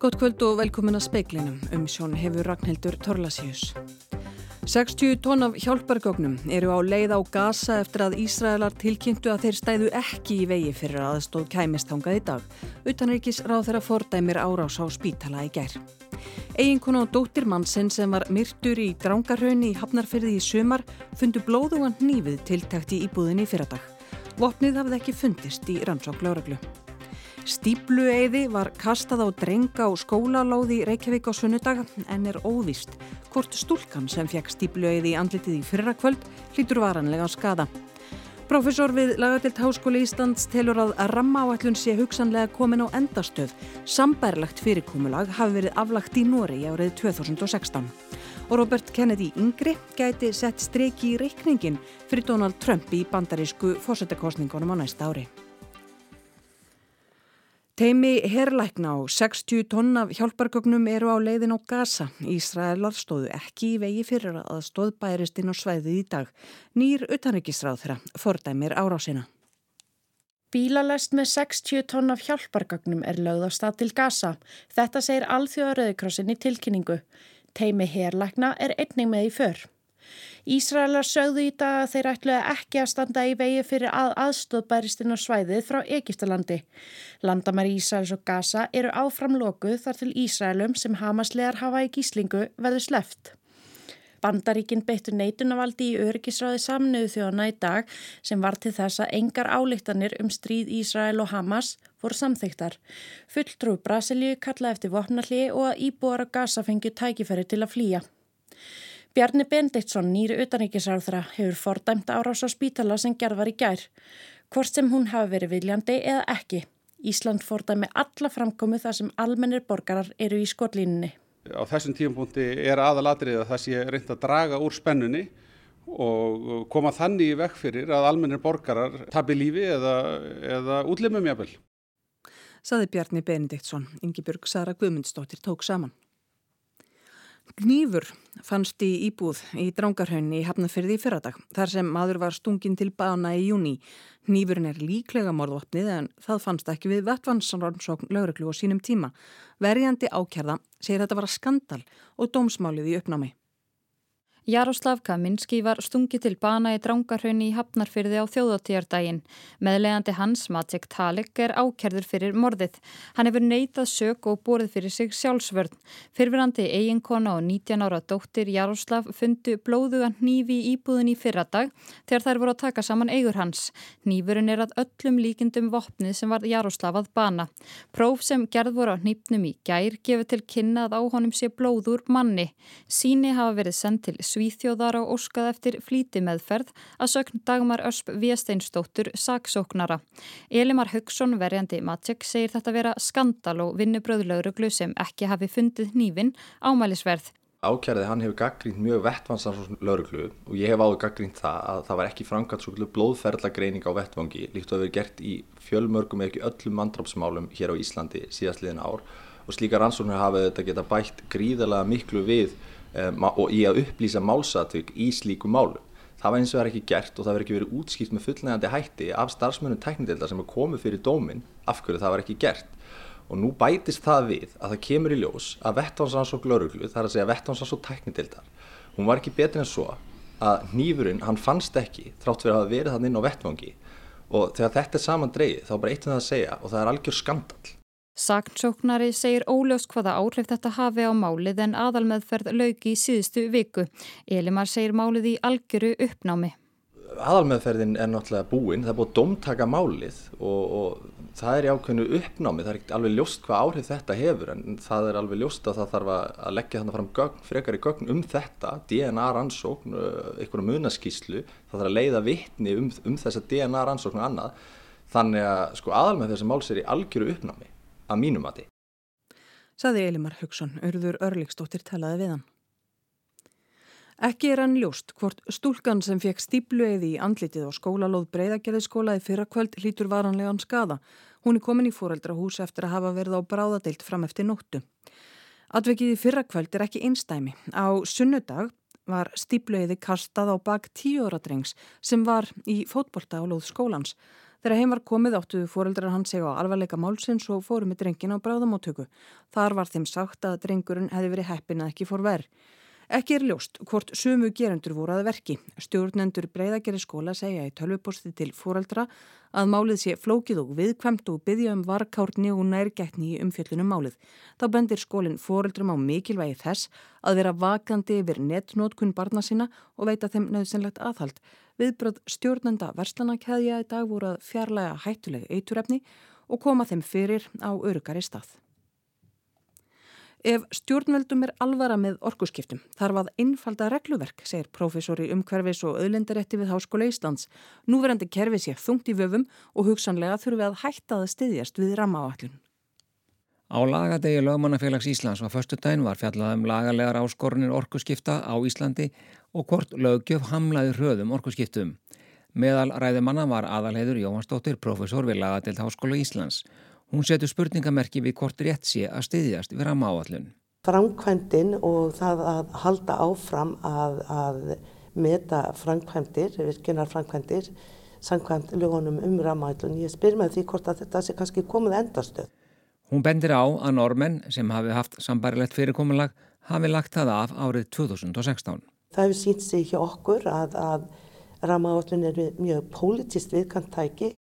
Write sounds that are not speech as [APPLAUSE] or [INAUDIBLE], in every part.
Gótt kvöld og velkomin að speiklinum um sjón hefur Ragnhildur Torlasíus. 60 tón af hjálpargögnum eru á leið á Gaza eftir að Ísraelar tilkynntu að þeir stæðu ekki í vegi fyrir aðstóð kæmistangað í dag. Utanrikis ráð þeirra fordæmir árás á spítala í gær. Eginkona og dóttir mannsinn sem var myrtur í drangarhaunni í Hafnarferði í sumar fundu blóðugan nýfið tiltækt í íbúðinni fyrradag. Vopnið hafði ekki fundist í rannsók lauraglu. Stíplueiði var kastað á drenga á skólalóði Reykjavík á sunnudag en er óvist hvort stúlkan sem fekk stíplueiði í andlitið í fyrra kvöld hlýtur varanlega skada. Profesor við Lagatilt Háskóli Íslands telur að ramma áallun sé hugsanlega komin á endastöð. Sambærlegt fyrirkomulag hafi verið aflagt í Nóri árið 2016. Og Robert Kennedy yngri gæti sett streki í reikningin fyrir Donald Trump í bandarísku fósettakostningunum á næsta ári. Teimi herrlækna á 60 tonn af hjálpargögnum eru á leiðin á Gaza. Ísraelar stóðu ekki í vegi fyrir að stóð bærist inn á svæðið í dag. Nýr utanrikisráð þeirra fordæmir árásina. Bílalest með 60 tonn af hjálpargögnum er lögð á stað til Gaza. Þetta segir alþjóðaröðukrossin í tilkynningu. Teimi herrlækna er einning með í för. Ísraelar sögðu í dag að þeir ætluði ekki að standa í vegi fyrir að aðstóðbæristinn á svæðið frá Egiptalandi. Landamæri Ísraels og Gaza eru áframlokuð þar til Ísraelum sem Hamaslegar hafa í gíslingu verður sleft. Bandaríkinn beittu neitunnavaldi í öryggisráði samnöðu þjóðana í dag sem var til þess að engar álíktanir um stríð Ísrael og Hamas voru samþygtar. Fulltrú Brasilíu kallaði eftir vopnalli og að íbúar á Gaza fengju tækifæri til að flýja. Bjarni Bendiktsson, nýri utanríkisarðra, hefur fordæmt árás á spítala sem gerð var í gær. Hvort sem hún hafi verið viljandi eða ekki. Ísland fordæmi alla framkomu þar sem almennir borgarar eru í skotlínunni. Á þessum tíumpunkti er aðalatrið að það sé reynd að draga úr spennunni og koma þannig í vekk fyrir að almennir borgarar tabi lífi eða, eða útlimum jafnvel. Saði Bjarni Benediktsson, Ingi Björg Sara Guðmundsdóttir tók saman. Gnífur fannst í íbúð í Drangarhaunni í Hafnafyrði í fyrradag þar sem maður var stungin til bána í júni. Gnífurinn er líklega morðvopnið en það fannst ekki við vettvansrannsókn lögreglu og sínum tíma. Verjandi ákjærða segir þetta var skandal og dómsmálið í uppnámi. Jaroslav Kaminski var stungið til bana í drangarhaunni í Hafnarfyrði á þjóðatíjardaginn. Meðlegandi hans, Maciek Talik, er ákerður fyrir morðið. Hann hefur neitað sök og borðið fyrir sig sjálfsvörn. Fyrfirandi eiginkona og 19 ára dóttir Jaroslav fundu blóðugan nýfi í íbúðin í fyrradag þegar þær voru að taka saman eigur hans. Nýfurinn er að öllum líkindum vopnið sem var Jaroslav að bana. Próf sem gerð voru á nýpnum í gær gefur til kynna að á honum sé blóður manni. Síni hafa verið sendt til Svíþjóðar á óskað eftir flíti meðferð að sögn Dagmar Ösp Viesteinstóttur saksóknara. Elimar Haugsson, verjandi Matsek, segir þetta vera skandal og vinnubröðlauruglu sem ekki hafi fundið nývin ámælisverð. Ákjærið hann hefur gaggrínt mjög vettvansar lauruglu og ég hef áður gaggrínt það að það var ekki frangat svo blóðferðlagreining á vettvangi líkt og hefur gert í fjölmörgum eða ekki öllum mandrápsmálum hér á Íslandi síðastliðin ár og slíka rannsóknir hafa þetta geta bætt gríðarlega miklu við um, og í að upplýsa málsatvik í slíku málu. Það var eins og það er ekki gert og það verður ekki verið útskýrt með fullnægandi hætti af starfsmönnum teknitildar sem er komið fyrir dómin af hverju það var ekki gert. Og nú bætist það við að það kemur í ljós að vettvánsrannsók lauruglu, það er að segja vettvánsrannsók teknitildar, hún var ekki betur en svo að nýfurinn hann fannst ekki þrátt fyrir að hafa verið hann inn á vettvangi og þegar þetta er saman dreyið þá er bara eitt um það að segja og það er algjör skandal. Saknsóknari segir óljóst hvaða áhrif þetta hafi á málið en aðalmeðferð lauki í síðustu viku. Elimar segir málið í algjöru uppnámi. Aðalmeðferðin er náttúrulega búinn, það er búið að domtaka málið og, og það er í ákveðinu uppnámi, það er ekki alveg ljóst hvað áhrif þetta hefur en það er alveg ljóst að það þarf að leggja þannig fram gögn, frekar í gögn um þetta, DNA rannsókn, einhverju munaskíslu, það þarf að leiða vittni um, um þessa DNA rannsókn og annað, þannig að sko, aðalmeðferð sem máls er í algjöru uppnámi að mínum mati. Saði Elimar Haugsson, örður örlikstóttir talaði við hann. Ekki er hann ljóst hvort stúlkan sem fekk stíplueiði í andlitið á skólalóð breyðagerðiskóla í fyrra kvöld hlítur varanlegan skada. Hún er komin í fóreldrahús eftir að hafa verið á bráðadeilt fram eftir nóttu. Atveikið í fyrra kvöld er ekki einstæmi. Á sunnudag var stíplueiði kastað á bak tíóradrengs sem var í fótbolta á lóð skólans. Þegar heim var komið áttuðu fóreldrar hans segja á alvarleika málsins og fóru með drengin á bráðamóttöku. Þar var þeim sagt að drengurinn hefði verið heppin að ekki fór verð. Ekki er ljóst hvort sumu gerendur voru að verki. Stjórnendur breyðagerri skóla segja í tölvuposti til fóreldra að málið sé flókið og viðkvæmt og byggja um varkárni og nærgætni í umfjöllunum málið. Þá bendir skólinn fóreldrum á mikilvægi þess að vera vakandi yfir netnótkun barna sína og veita þeim nöðsynlegt aðhald. Viðbröð stjórnenda verslanakeðja í dag voru að fjarlæga hættuleg eiturefni og koma þeim fyrir á örugari stað. Ef stjórnveldum er alvara með orkuskiptum þarf að innfalda regluverk, segir profesor í umhverfis og öðlendarétti við Háskóla Íslands. Núverandi kerfi sé þungt í vöfum og hugsanlega þurfi að hætta að styðjast við rammaáallun. Á lagadegi lögmannafélags Íslands var förstu dæn var fjallað um lagalegar áskorunir orkuskipta á Íslandi og hvort lögjöf hamlaði hröðum orkuskiptum. Meðal ræðumanna var aðalheiður Jóhansdóttir, profesor við lagadeild Háskóla Íslands. Hún setur spurningamerki við hvort rétt sé að styðjast við rammaáallun. Framkvæmdin og það að halda áfram að, að meta framkvæmdir, virkinar framkvæmdir, samkvæmt lögunum um rammaáallun. Ég spyr með því hvort að þetta sé kannski komið endastöð. Hún bendir á að normenn sem hafi haft sambarilegt fyrirkomulag hafi lagt það af árið 2016. Það hefur sínt sig hjá okkur að, að rammaáallun er mjög pólitist viðkantæki.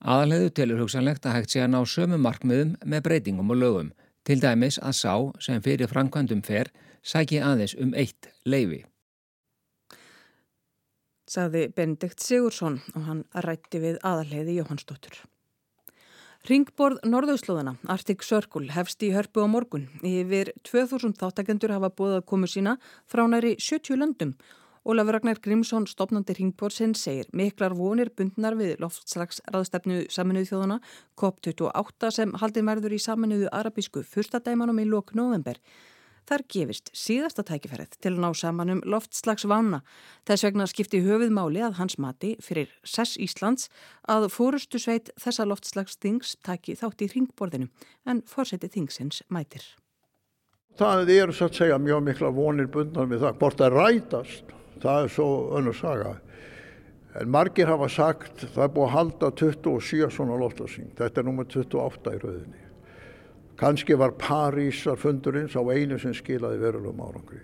Aðalhauðu telur hugsanlegt að hægt sé að ná sömu markmiðum með breytingum og lögum, til dæmis að sá sem fyrir framkvæmdum fer sæki aðeins um eitt leifi. Saði Benedikt Sigursson og hann rætti við aðalheiði Jóhannsdóttur. Ringborð Norðauðslóðana, Arctic Circle, hefst í hörpu á morgun. Yfir 2000 þáttakendur hafa búið að komu sína frá næri 70 löndum Ólafur Ragnar Grímsson, stopnandi Ringborsin, segir miklar vonir bundnar við loftslagsraðstefnu saminuðu þjóðuna COP28 sem haldið merður í saminuðu arabísku fyrstadæmanum í lok november. Þar gefist síðasta tækifærið til að ná saman um loftslagsvána. Þess vegna skipti höfuðmáli að hans mati fyrir SES Íslands að fórustu sveit þessa loftslagsþings taki þátt í ringborðinu en fórseti þingsins mætir. Það eru svo að segja mjög mikla vonir bundnar við það hvort það rætast það er svo önnur saga. En margir hafa sagt það er búið að halda 27 svona loftasing, þetta er nummer 28 í rauðinni. Kanski var Parísar fundurinn sá einu sem skilaði verulegum árangri.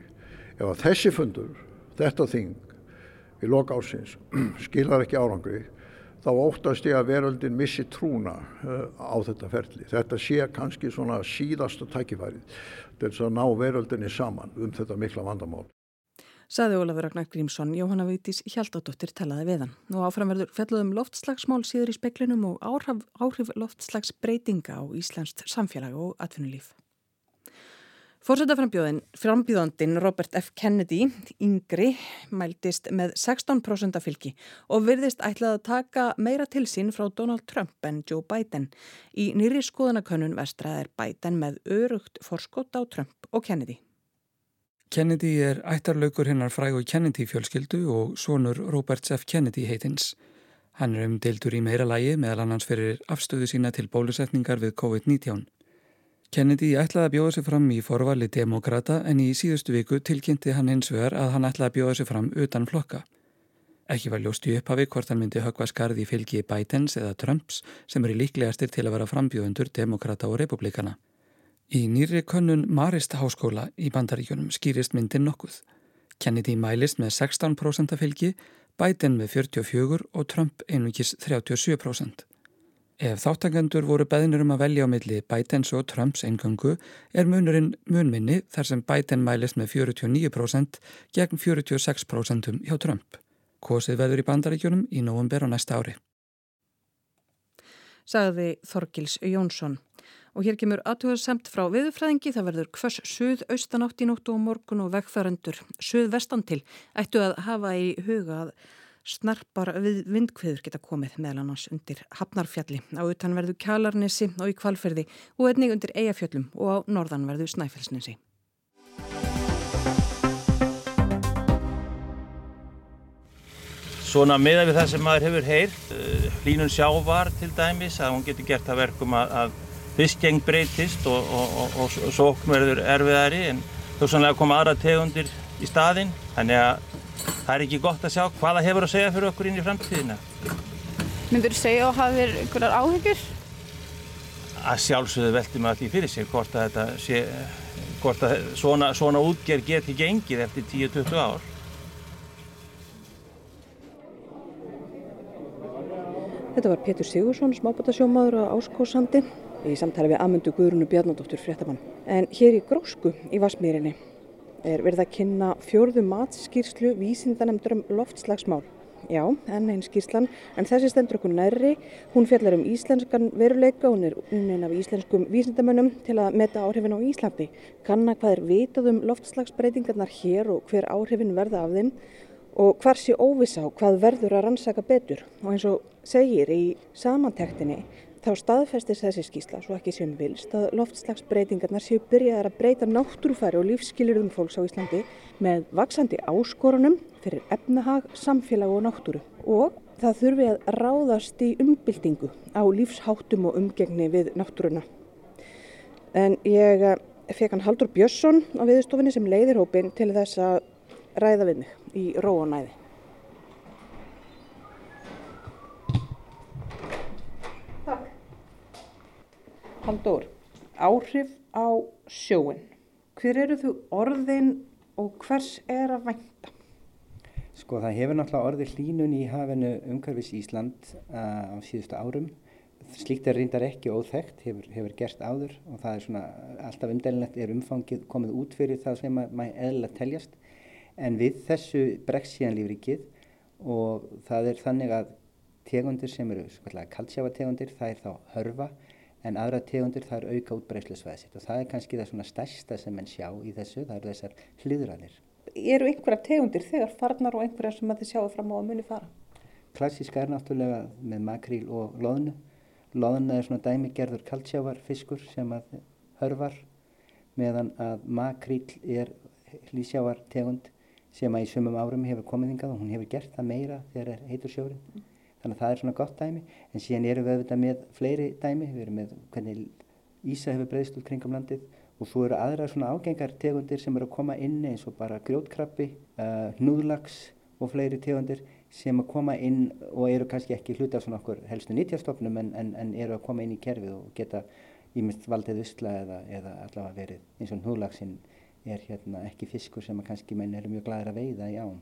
Ef að þessi fundur, þetta þing, í loka ásins, [CLEARS THROAT] skilar ekki árangri, þá óttast ég að veröldin missi trúna uh, á þetta ferli. Þetta sé kannski svona síðasta tækifærið til þess að ná veröldinni saman um þetta mikla vandamál saði Ólafur Ragnar Grímsson, Jóhanna Vítis Hjaldadóttir talaði við hann. Nú áframverður fjalluðum loftslagsmál síður í speklinum og áhrif, áhrif loftslagsbreytinga á Íslandst samfélag og atvinnulíf. Fórsetaframbjóðandin Robert F. Kennedy, yngri, mæltist með 16% af fylgi og virðist ætlað að taka meira til sín frá Donald Trump en Joe Biden. Í nýri skoðanakönnun vestra er Biden með örugt forskot á Trump og Kennedy. Kennedy er ættarlaugur hinnar frægu Kennedy fjölskyldu og sonur Roberts F. Kennedy heitins. Hann er umdeildur í meira lægi meðal annars fyrir afstöðu sína til bólusetningar við COVID-19. Kennedy ætlaði að bjóða sig fram í forvali demokrata en í síðustu viku tilkynnti hann hins vegar að hann ætlaði að bjóða sig fram utan flokka. Ekki var ljóst í upphafi hvort hann myndi högva skarði í fylgi Bidens eða Trumps sem eru líklegastir til að vera frambjóðundur demokrata og republikana. Í nýri könnun Marist háskóla í bandaríkjunum skýrist myndin nokkuð. Kennedy mælist með 16% af fylgi, Biden með 44% og Trump einungis 37%. Ef þáttakendur voru beðnir um að velja á milli Bidens og Trumps eingöngu er munurinn munminni þar sem Biden mælist með 49% gegn 46% hjá Trump. Kosið veður í bandaríkjunum í nógumber á næsta ári. Sagði Þorgils Jónsson. Og hér kemur aðtöðarsemt frá viðfræðingi, það verður hvers suð austanátt í nóttu og morgun og vegfærandur suð vestan til. Ættu að hafa í huga að snarpar við vindkviður geta komið meðal annars undir Hafnarfjalli, á utanverðu Kjalarnesi og í Kvalferði og einnig undir Eyjafjöllum og á norðanverðu Snæfellsnesi. Svona miða við það sem maður hefur heyr, eh, hlínun sjávar til dæmis, að hún getur gert að verkum að fiskgeng breytist og, og, og, og sókn verður erfiðari en þó sannlega koma aðra tegundir í staðinn þannig að það er ekki gott að sjá hvaða hefur að segja fyrir okkur inn í framtíðina. Myndur þú segja að hafa verið einhverjar áhyggjur? Að sjálfsögðu velti maður því fyrir sig hvort að þetta sé, hvort að svona, svona útgerð geti gengið eftir 10-20 ár. Þetta var Pétur Sigursson, smábátasjómaður á Áskósandi í samtali við Amundu Guðrunu Bjarnadóttur fréttamann. En hér í Grósku í Vasmýrinni er verið að kynna fjörðu matskýrslu vísindanemndur um loftslagsmál. Já, enn einn skýrslan, en þessi stendur okkur nærri. Hún fjallar um íslenskan veruleika, hún er unnin af íslenskum vísindamönnum til að meta áhrifin á Íslandi. Kanna hvað er vitað um loftslagsbreytingarnar hér og hver áhrifin verða af þeim og hvar sé óvisa og hvað verður að rannsaka betur. Og eins og segir í samantektinni Þá staðfestis þessi skísla, svo ekki sem vilst, að loftslagsbreytingarnar séu byrjaðar að breyta náttúrufæri og lífskilurðum fólks á Íslandi með vaksandi áskorunum fyrir efnahag, samfélag og náttúru. Og það þurfi að ráðast í umbyltingu á lífsháttum og umgengni við náttúruna. En ég eh, fekk hann Haldur Björnsson á viðstofinni sem leiðir hópin til þess að ræða við mig í róanæði. Haldur, áhrif á sjóin. Hver eru þú orðin og hvers er að vænta? Sko það hefur náttúrulega orðið hlínun í hafinu umhverfis Ísland uh, á síðustu árum. Slíkt er reyndar ekki óþægt, hefur, hefur gert áður og það er svona alltaf umdelinlegt er umfangið komið út fyrir það sem maður eðla teljast. En við þessu bregst síðan lífrikið og það er þannig að tegundir sem eru kaldsjávategundir það er þá hörfa en aðra tegundir það er auka útbreyslusvæði sitt og það er kannski það svona stærsta sem menn sjá í þessu, það eru þessar hliðranir. Eru einhverja tegundir þegar farnar og einhverja sem þið sjáu fram á að muni fara? Klassíska er náttúrulega með makríl og loðnu. Loðna er svona dæmigerður kaldsjávarfiskur sem að hörvar meðan að makríl er hlýsjávartegund sem að í sumum árum hefur komið hingað og hún hefur gert það meira þegar er heitur sjórin þannig að það er svona gott dæmi. En síðan erum við auðvitað með fleiri dæmi. Við erum með hvernig Ísa hefur breyðst út kringum landið. Og svo eru aðra svona ágengar tegundir sem eru að koma inn eins og bara grjótkrabbi uh, hnúðlags og fleiri tegundir sem að koma inn og eru kannski ekki hluti af svona okkur helstu nýttjastofnum en, en, en eru að koma inn í kerfið og geta ímynd valdið usla eða, eða allavega verið eins og hnúðlagsin er hérna ekki fiskur sem að kannski menn eru mjög glæðir að veiða í ám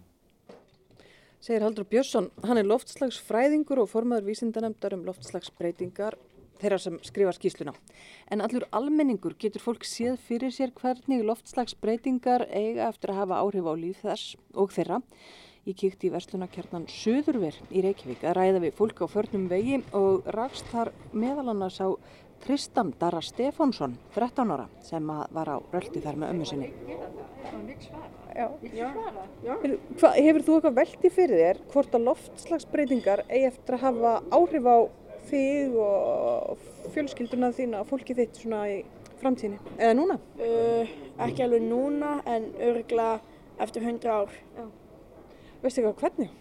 segir Haldur Björnsson. Hann er loftslagsfræðingur og formadur vísindanemdar um loftslagsbreytingar þeirra sem skrifa skýsluna. En allur almenningur getur fólk séð fyrir sér hvernig loftslagsbreytingar eiga eftir að hafa áhrif á líf þess og þeirra. Ég kíkti í verslunarkjarnan Suðurver í Reykjavík að ræða við fólk á förnum vegi og rakst þar meðal annars á Tristan Dara Stefánsson, 13 ára, sem var á röldi þar með ömmu sinni. Já. Já. Já. Hva, hefur þú eitthvað veldi fyrir þér hvort að loftslagsbreytingar eigi eftir að hafa áhrif á þig og fjölskylduna þína og fólki þitt svona í framtíðinni? Eða núna? Uh, ekki alveg núna en örgla eftir 100 ár. Veistu eitthvað hvernig?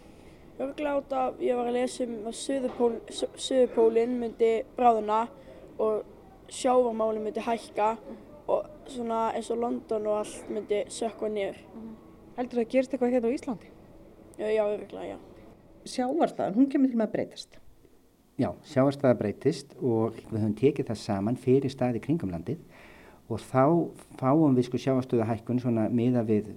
Örgla át að ég var að lesa um að Suðupól, Suðupólinn myndi bráðuna og sjávarmáli myndi hækka og svona eins og London og allt myndi sökka niður. Mm -hmm. Heldur það að gerist eitthvað hérna á Íslandi? Já, já, öruglega, já. Sjávarstaðan, hún kemur til með að breytast? Já, sjávarstaða breytist og við höfum tekið það saman fyrir staði kringumlandið og þá fáum við sko sjávarstöða hækkun svona miða við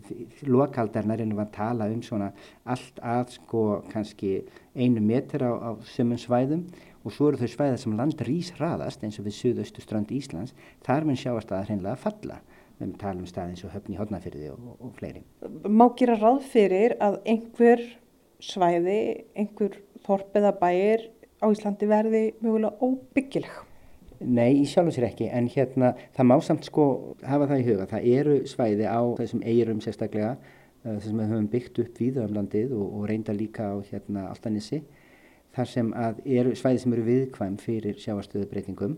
lokaldarnar en við að tala um svona allt að sko kannski einu meter á, á sömum svæðum og svo eru þau svæðar sem land rís hraðast eins og við suðaustu strand Íslands. Þar mun sjáast að hreinlega falla. Við talum stað eins og höfn í hodnafyrði og, og, fleiri. Má gera ráð fyrir að einhver svæði, einhver þorp eða bæir á Íslandi verði mögulega óbyggileg? Nei, í sjálf og sér ekki, en hérna það má samt sko hafa það í huga, það eru svæði á þessum eirum sérstaklega eh, þessum við höfum byggt upp við um landið og, og reynda líka á hérna Altanissi þar sem að eru svæði sem eru viðkvæm fyrir sjáarstöðubreytingum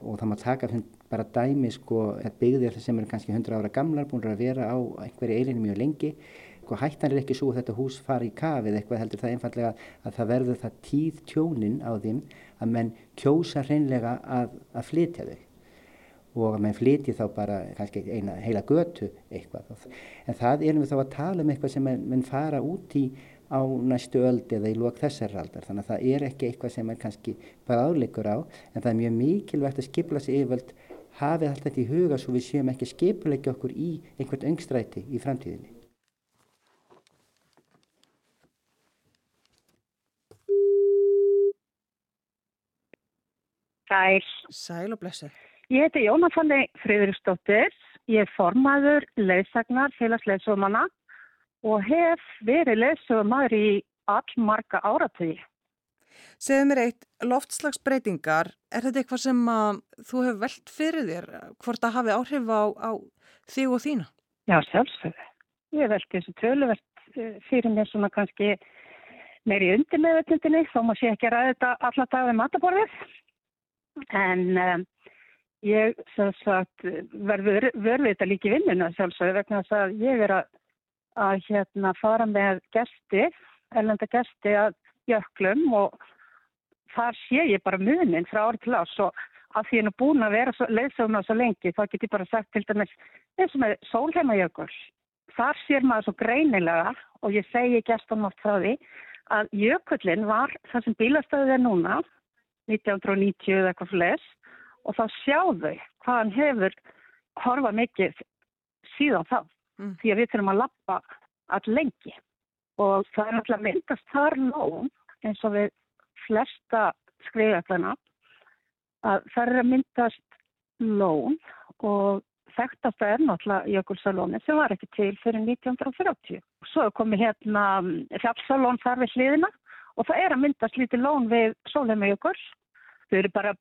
og það má taka bara dæmi sko byggðir sem eru kannski 100 ára gamlar búin að vera á einhverju eiginni mjög lengi og sko, hættan er ekki svo að þetta hús fari í kafið eitthvað heldur það einfallega að það verður það tíð tjónin á þeim að menn kjósa hreinlega að, að flytja þau. Og að menn flytji þá bara kannski eina heila götu eitthvað. En það erum við þá að tala um eitthvað sem menn fara út í á næstu öld eða í lók þessar aldar. Þannig að það er ekki eitthvað sem er kannski bara áleikur á en það er mjög mikilvægt að skipla sig yfirvöld hafið allt þetta í huga svo við séum ekki skipulegja okkur í einhvert öngstræti í framtíðinni. Sæl. Sæl og blessið. Ég heiti Jónafanni Friðriksdóttir. Ég er formaður leysagnar félagsleysumana og hef verið leysumar í allmarga áratögi. Segðu mér eitt, loftslagsbreytingar, er þetta eitthvað sem þú hefur velt fyrir þér? Hvort það hafi áhrif á, á þig og þína? Já, sjálfsögðu. Ég veldi þessu töluvert eh, fyrir mér svona kannski meiri undir meðveitundinni, þó má sé ekki að ræða þetta alla dagið mataborðið. En um, ég sagt, verður verður þetta líki vinnuna sjálfsögðu vegna þess að ég er að, að hérna, fara með gesti, ellenda gesti að jöklum og þar sé ég bara munin frá árið til ás og að því hennu búin að vera leiðsöguna svo lengi þá get ég bara sagt til dæmis eins og með sólheimajökul. Þar sér maður svo greinilega og ég segi gestunum oft frá því að jökullin var það sem bílastöðið er núna 1990 eða eitthvað fles og þá sjáðu hvað hann hefur horfað mikið síðan þá mm. því að við þurfum að lappa all lengi og það er náttúrulega myndast þar lón eins og við flesta skriðjöklana að það er að myndast lón og þekktast er náttúrulega Jökulsalóni sem var ekki til fyrir 1930. Svo er komið hérna fjallsalón þar við hliðina og það er að myndast lítið lón við Sólheimaujökull. Þau eru bara,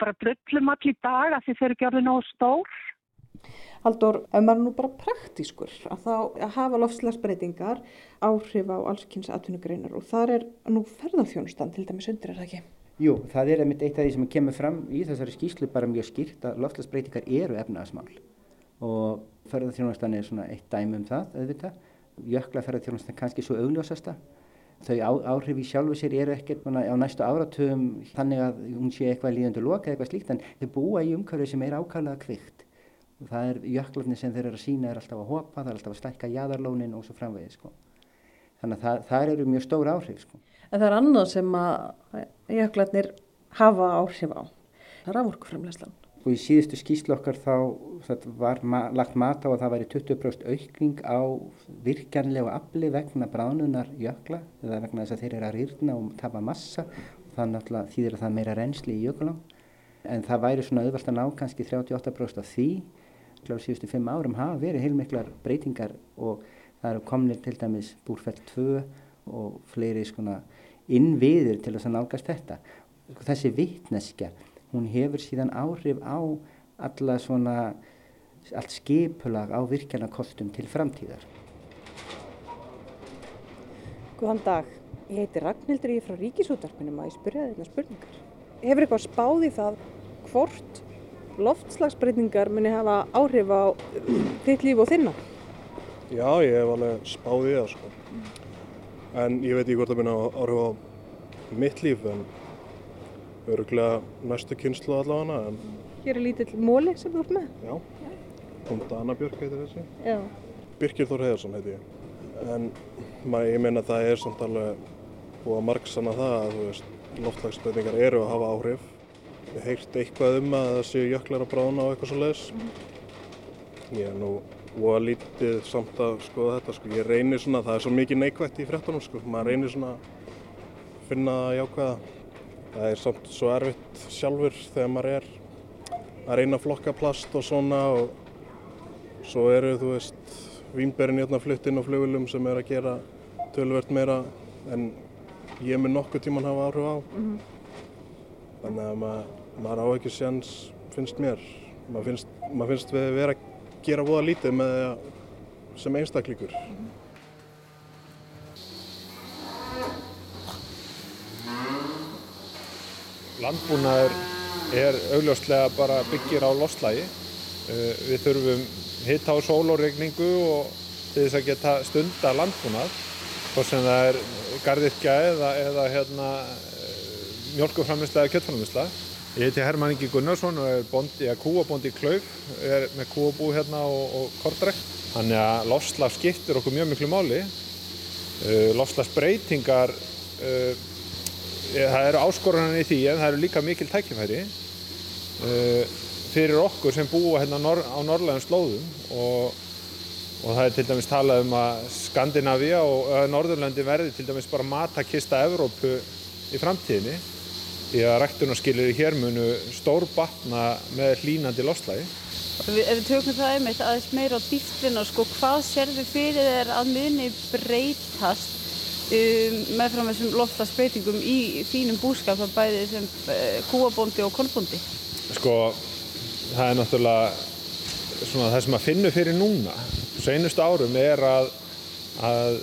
bara brullum allir dag að þau fyrir gjörðu nógu stór. Haldur, ef maður nú bara praktískur að þá að hafa lofslagsbreytingar áhrif á allskynns atvinnugreinar og þar er nú ferðarþjónustan til dæmis undir, er það ekki? Jú, það er einmitt eitt af því sem kemur fram í þessari skýslu bara mjög skýrt að lofslagsbreytingar eru efnaðasmál og ferðarþjónustan er svona eitt dæmi um það, auðvitað. Jökla ferðarþjónustan kannski svo augljósasta þau áhrif í sjálfu sér eru ekkert á næstu áratöfum þannig að hún sé eitthvað líðandur loka eitthvað slíkt en þau búa í umhverfi sem er ákvæmlega kvikt það er jöklarnir sem þeir eru að sína er alltaf að hopa, það er alltaf að stækka jæðarlónin og svo framvegið sko. þannig að það, það eru mjög stór áhrif sko. En það er annað sem að jöklarnir hafa áhrif á það er afvorkuframlegslan og í síðustu skýslu okkar þá var ma lagt mat á að það væri 20% aukning á virkjanlegu afli vegna bránunar jökla eða vegna þess að þeir eru að rýrna og tapa massa og það náttúrulega þýðir að það er meira reynsli í jökulám en það væri svona auðvalt að ná kannski 38% af því á síðustu fimm árum hafa verið heilmiklar breytingar og það eru komnir til dæmis búrfell 2 og fleiri svona innviður til þess að nálgast þetta þessi vittneskja hún hefur síðan áhrif á alla svona allt skipulag á virkjanarkostum til framtíðar. Góðan dag, ég heiti Ragnhildur ég er frá Ríkisútarpunum að ég spyrja þetta spurningar. Hefur eitthvað spáð í það hvort loftslagsbreytingar muni hafa áhrif á þitt líf og þinna? Já, ég hef alveg spáð í það sko. En ég veit ekki hvort það muni áhrif á mitt líf en öruglega næstu kynslu allavega en... Hér er lítill móli sem þú ert með Já, Punta Annabjörg heitir þessi Já. Birkir Þór Heiðarsson heiti ég en ég meina að það er samt alveg búið að margsana það að loftlagsbreytingar eru að hafa áhrif Ég heirt eitthvað um að það séu jöklar að brána og eitthvað svo leiðis -hmm. Ég er nú og að lítið samt að skoða þetta sko. ég reynir svona, það er svo mikið neikvægt í fréttunum sko. maður reynir svona að finna það jákvæða það er samt svo erfitt sjálfur þegar maður er að reyna að flokka plast og svona og svo eru þú veist vínberinn hérna flutt inn á flugulum sem er að gera tölvert meira en ég með nokkuð tíman hafa áhrif á mm -hmm. þannig að maður, maður á ekki séns finnst mér maður finnst, maður finnst við vera að gera voða lítið með sem einstakleikur -hmm. landbúnaður er augljóslega bara byggir á loslægi. Uh, við þurfum hitt á sólóregningu og til þess að geta stunda landbúnað, hvort sem það er gardirkja eða, eða hérna, uh, mjölkuframisla eða kjöttframisla. Ég heiti Herman Ingi Gunnarsson og er bondi, kúabondi í Klauf, er með kúabú hérna og, og kortrækt. Þannig að losslag skiptir okkur mjög miklu máli. Uh, Lofslagsbreytingar, uh, það eru áskoranir í því en það eru líka mikil tækifæri uh, fyrir okkur sem búa hérna nor á norrlæðum slóðum. Og, og það er til dæmis talað um að Skandinavíu og Norðurlandi verði til dæmis bara matakista Evrópu í framtíðinni því að ræktunarskilir í hér munu stór batna með hlínandi lofslægi. Ef við tökum það einmitt aðeins meira á dýftina, sko, hvað sérðu fyrir þér að muni breytast um, með frá þessum loftlagsbreytingum í þínum búskap, það bæði sem uh, kúabóndi og kornbóndi? Sko, það er náttúrulega svona það sem að finna fyrir núna, seinustu árum er að, að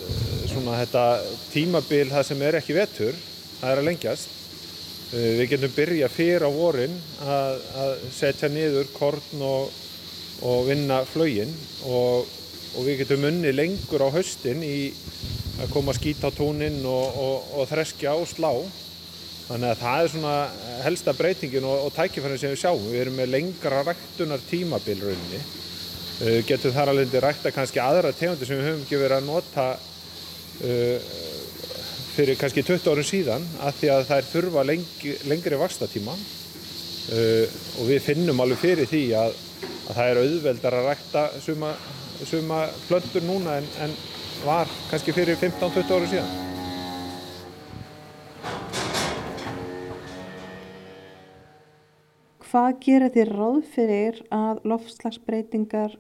svona þetta tímabil það sem er ekki vetur, það er að lengjast. Við getum byrja fyrir á vorin að, að setja niður korn og, og vinna flögin og, og við getum unni lengur á haustin í að koma að skýta á túnin og, og þreskja og slá. Þannig að það er svona helsta breytingin og tækifærið sem við sjáum. Við erum með lengra ræktunar tímabil rauninni. Við getum þar alveg rækta kannski aðra tegundir sem við höfum ekki verið að nota uh, fyrir kannski 20 árum síðan af því að það er þurfa lengi, lengri vakstatíma uh, og við finnum alveg fyrir því að, að það er auðveldar að rækta suma, suma plöntur núna en, en var kannski fyrir 15-20 árum síðan. Hvað gerir þér ráð fyrir að loftslagsbreytingar,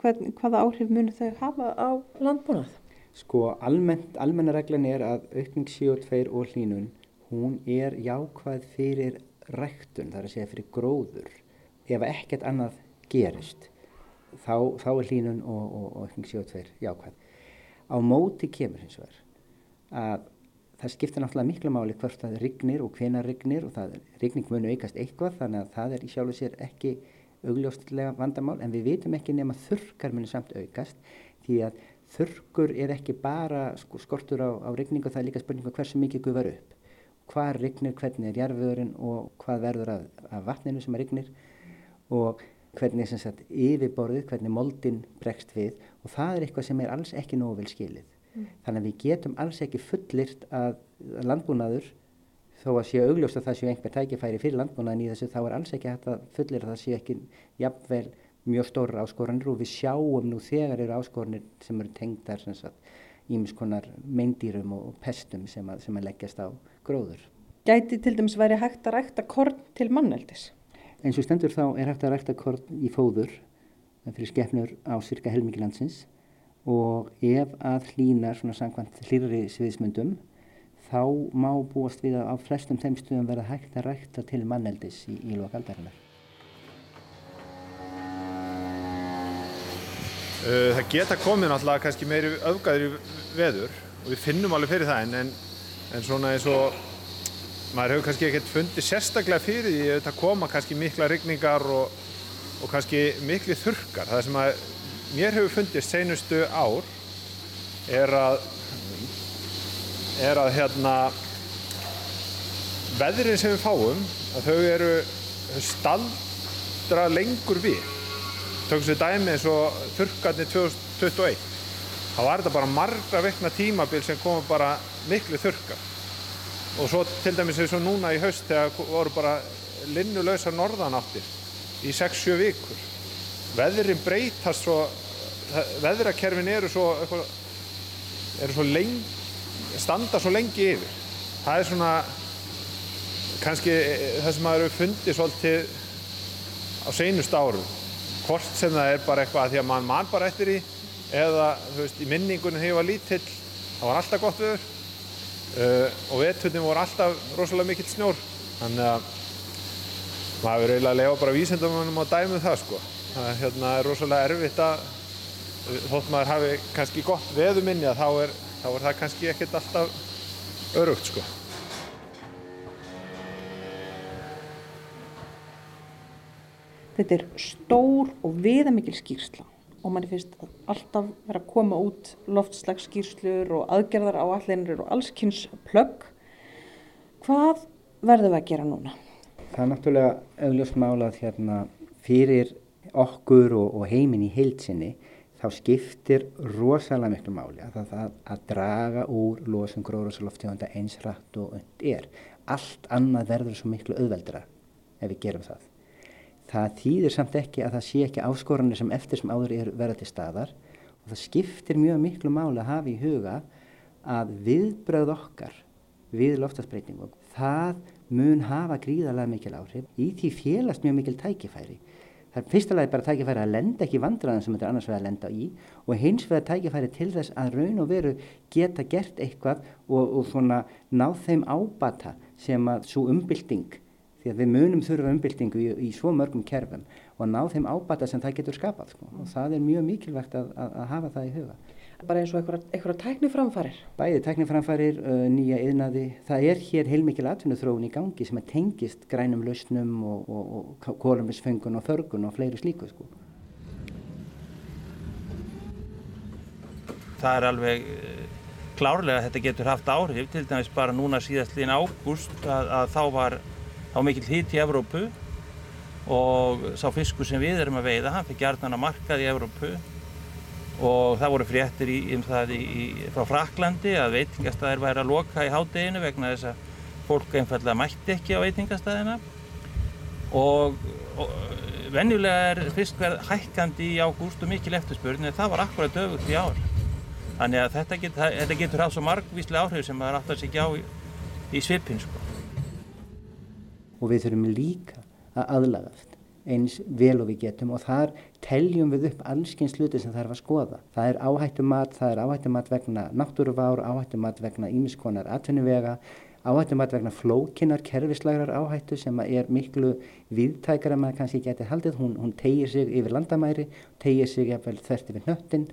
hvern, hvaða áhrif munir þau hafa á landbúnað? Sko almennt, almenna reglan er að aukning CO2 og hlínun, hún er jákvæð fyrir ræktun, það er að segja fyrir gróður. Ef ekkert annað gerist, þá, þá er hlínun og, og, og aukning CO2 jákvæð. Á móti kemur hins vegar að það skiptir náttúrulega miklu máli hvert að rignir og hvena rignir og það rigning munu aukast eitthvað þannig að það er í sjálfu sér ekki augljóstlega vandamál en við vitum ekki nema þurrkar munu samt aukast því að þurrkur er ekki bara sko, skortur á, á rigningu það er líka spurningu hversu mikið gufar upp. Hvað rignir, hvernig er jarfiðurinn og hvað verður af, af vatninu sem er rignir og hvernig sem sagt yfirborðið, hvernig moldin bregst við. Og það er eitthvað sem er alls ekki nógu vel skilið. Mm. Þannig að við getum alls ekki fullirt að landbúnaður, þó að séu augljóst að það séu einhver tækifæri fyrir landbúnaðin í þessu, þá er alls ekki hægt að fullir að það séu ekki jafnvel mjög stóra áskoranir og við sjáum nú þegar eru áskoranir sem eru tengdar ímiskonar meindýrum og pestum sem að, sem að leggjast á gróður. Gæti til dæmis væri hægt að rækta korn til manneldis? Eins og stendur þá er hægt að rækta korn í fóður fyrir skefnur á cirka helmingilandsins og ef að hlýnar svona samkvæmt hlýrri sviðismundum þá má búast við að á flestum þeim stuðum verða hægt að rækta til manneldis í, í lokaldarinnar. Það geta komið náttúrulega kannski meiri öfgaður í veður og við finnum alveg fyrir það en, en svona eins og maður hefur kannski ekkert fundið sérstaklega fyrir því að það koma kannski mikla rigningar og, og kannski mikli þurkar. Það sem að mér hefur fundist seinustu ár er að er að hérna veðrin sem við fáum að þau eru staldra lengur við tökum við dæmi eins og þurrkarnir 2021 þá var þetta bara margra vekna tímabil sem koma bara miklu þurrkar. Og svo til dæmis eins og núna í haust þegar voru bara linnulösa norðanáttir í 6-7 vikur. Veðrin breytast svo veðrakerfin eru svo eru svo lengi standa svo lengi yfir. Það er svona kannski það sem maður hefur fundið svolítið á seinust árum hvort sem það er bara eitthvað því að mann mann bara eftir í eða þú veist í minningunum hefur var lítill það var alltaf gott viður uh, og vettunum voru alltaf rosalega mikill snjór þannig að maður verður eiginlega að lega bara vísendamönnum á dæmið um það sko það er, hérna, er rosalega erfitt að þótt maður hafi kannski gott veðuminni þá þá er það kannski ekkert alltaf örugt sko. Þetta er stór og viðamikil skýrsla og manni finnst alltaf vera að koma út loftslagsskýrslur og aðgerðar á allinir og allskynns plögg. Hvað verðum við að gera núna? Það er náttúrulega auðljóst málað hérna fyrir okkur og, og heiminn í heilsinni þá skiptir rosalega miklu máli að það að draga úr losum gróðrúsaloftegunda eins rætt og und er. Allt annað verður svo miklu auðveldra ef við gerum það. Það þýðir samt ekki að það sé ekki áskoranir sem eftir sem áður er verða til staðar og það skiptir mjög miklu máli að hafa í huga að viðbröð okkar við loftasbreytingum, það mun hafa gríðarlega mikil áhrif. Í því félast mjög mikil tækifæri Það er fyrstulega bara tækifæri að lenda ekki vandraðan sem þetta er annars vegar að lenda í og hins vegar tækifæri til þess að raun og veru geta gert eitthvað og, og svona ná þeim ábata sem að svo umbylting, því að við munum þurfa umbyltingu í, í svo mörgum kerfum og ná þeim ábata sem það getur skapað sko. og það er mjög mikilvægt að, að, að hafa það í huga bara eins og einhverja tækniframfarir? Bæði tækniframfarir, uh, nýja yðnaði. Það er hér heilmikil atvinnuþróun í gangi sem tengist grænum lausnum og, og, og kolumbisfengun og þörgun og fleiri slíku. Sko. Það er alveg uh, klárlega að þetta getur haft áhrif, til dæmis bara núna síðastlíðin ágúst að, að þá var þá mikil hýtt í Evrópu og sá fiskur sem við erum að veiða, hann fyrir gerðan að markað í Evrópu. Og það voru fréttir í, um það í, í, frá Fraklandi að veitingastæðir væri að loka í hádeginu vegna þess að fólk einfallega mætti ekki á veitingastæðina og, og venjulega er fiskverð hækkandi í ágúst og mikil eftirspurn en það var akkurat öfugt í ár. Þannig að þetta, get, þetta getur haft svo margvíslega áhrif sem það er aftur að segja á í svipin sko. Og við þurfum líka að aðlagast eins vel og við getum og þar teljum við upp allskyns sluti sem þarf að skoða. Það er áhættumat, það er áhættumat vegna náttúruvár, áhættumat vegna ímiskonar atvinnuvega, áhættumat vegna flókinar kerfislærar áhættu sem er miklu viðtækara maður kannski getið haldið. Hún, hún tegir sig yfir landamæri, tegir sig þvert yfir nöttin,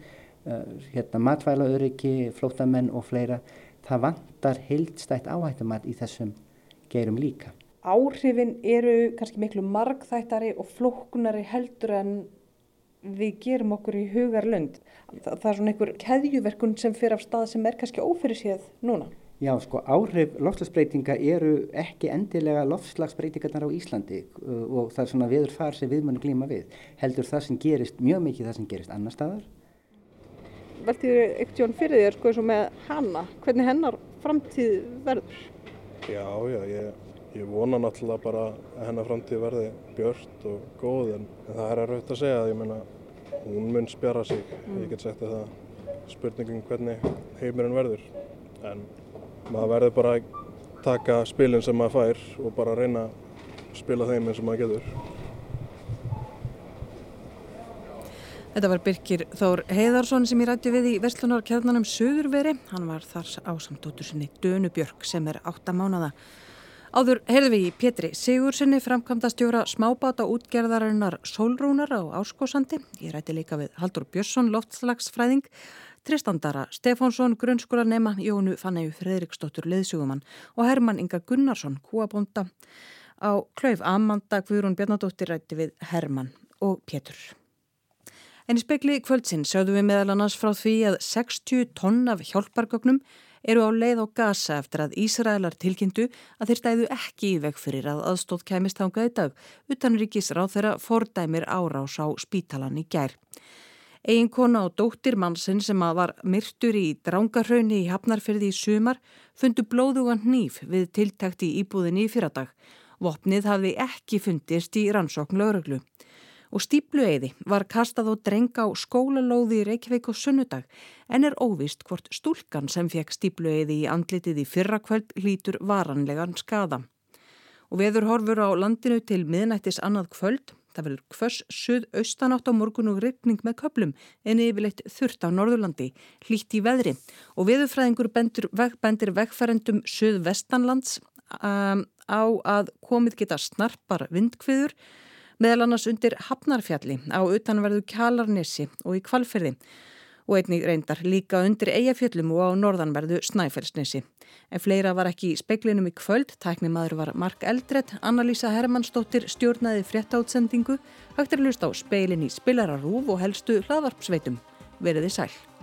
uh, hérna matvælauriki, flótamenn og fleira. Það vantar heildstætt áhættumat í þessum geirum líka áhrifin eru kannski miklu margþættari og flóknari heldur en við gerum okkur í hugarlund. Það, það er svona einhver keðjuverkun sem fyrir af stað sem er kannski ófyrir séð núna. Já, sko áhrif lofslagsbreytinga eru ekki endilega lofslagsbreytingarnar á Íslandi uh, og það er svona viður far sem við munum glíma við. Heldur það sem gerist, mjög mikið það sem gerist annar staðar. Veltið þér ekkert fyrir þér sko eins og með hana, hvernig hennar framtíð verður? Já, já, ég Ég vona náttúrulega bara að hennar framtíð verði björnt og góð en það er erfitt að segja að ég meina hún mun spjara sig, mm. ég get sagt að það spurningum hvernig heimurinn verður en maður verður bara að taka spilin sem maður fær og bara reyna að spila þeim eins og maður getur. Þetta var Birkir Þór Heiðarsson sem ég rætti við í Vestlunarkjarnanum Suðurveri. Hann var þar ásamdóttur sinni Dönu Björk sem er 8 mánada. Áður heyrðu við í Pétri Sigursinni framkvæmdastjóra smábáta útgerðarinnar Sólrúnar á Áskósandi. Ég rætti líka við Haldur Björnsson, loftslagsfræðing, Tristandara Stefánsson, grunnskólanema, Jónu Fannægu Fredriksdóttur, leðsugumann og Herman Inga Gunnarsson, kúabónda. Á klauf Amanda Guðrún Bjarnadóttir rætti við Herman og Pétur. En í spekli kvöldsinn sögðum við meðal annars frá því að 60 tonn af hjálpargögnum eru á leið á gasa eftir að Ísraelar tilkynntu að þeir stæðu ekki í veg fyrir að aðstóð kæmist hangað í dag utan ríkis ráð þeirra fordæmir árás á spítalan í gær. Egin kona og dóttir mannsinn sem að var myrtur í drángarhraunni í Hafnarfyrði í sumar fundu blóðugan hníf við tiltækt í íbúðinni í fyrradag. Vopnið hafði ekki fundist í rannsókn lögreglu og stíplueiði var kastað á dreng á skólalóði í Reykjavík og sunnudag. En er óvist hvort stúlkan sem fekk stíplueiði í andlitið í fyrrakvöld hlítur varanlegan skada. Og veður horfur á landinu til miðnættis annað kvöld, það verður hvers suð-austanátt á morgun og regning með köplum en yfirleitt þurft á Norðurlandi, hlít í veðri. Og veðurfræðingur bendir, veg, bendir vegfærendum suð-vestanlands um, á að komið geta snarpar vindkviður meðal annars undir Hafnarfjalli á utanverðu Kjalarnissi og í Kvalferði og einnig reyndar líka undir Eyjafjöllum og á norðanverðu Snæfellsnissi. En fleira var ekki í speklinum í kvöld, tæknimaður var Mark Eldred, Annalísa Hermannsdóttir stjórnaði fréttautsendingu, hægt er að lusta á speilin í spilararúf og helstu hlaðvarpsveitum. Verðið sæl.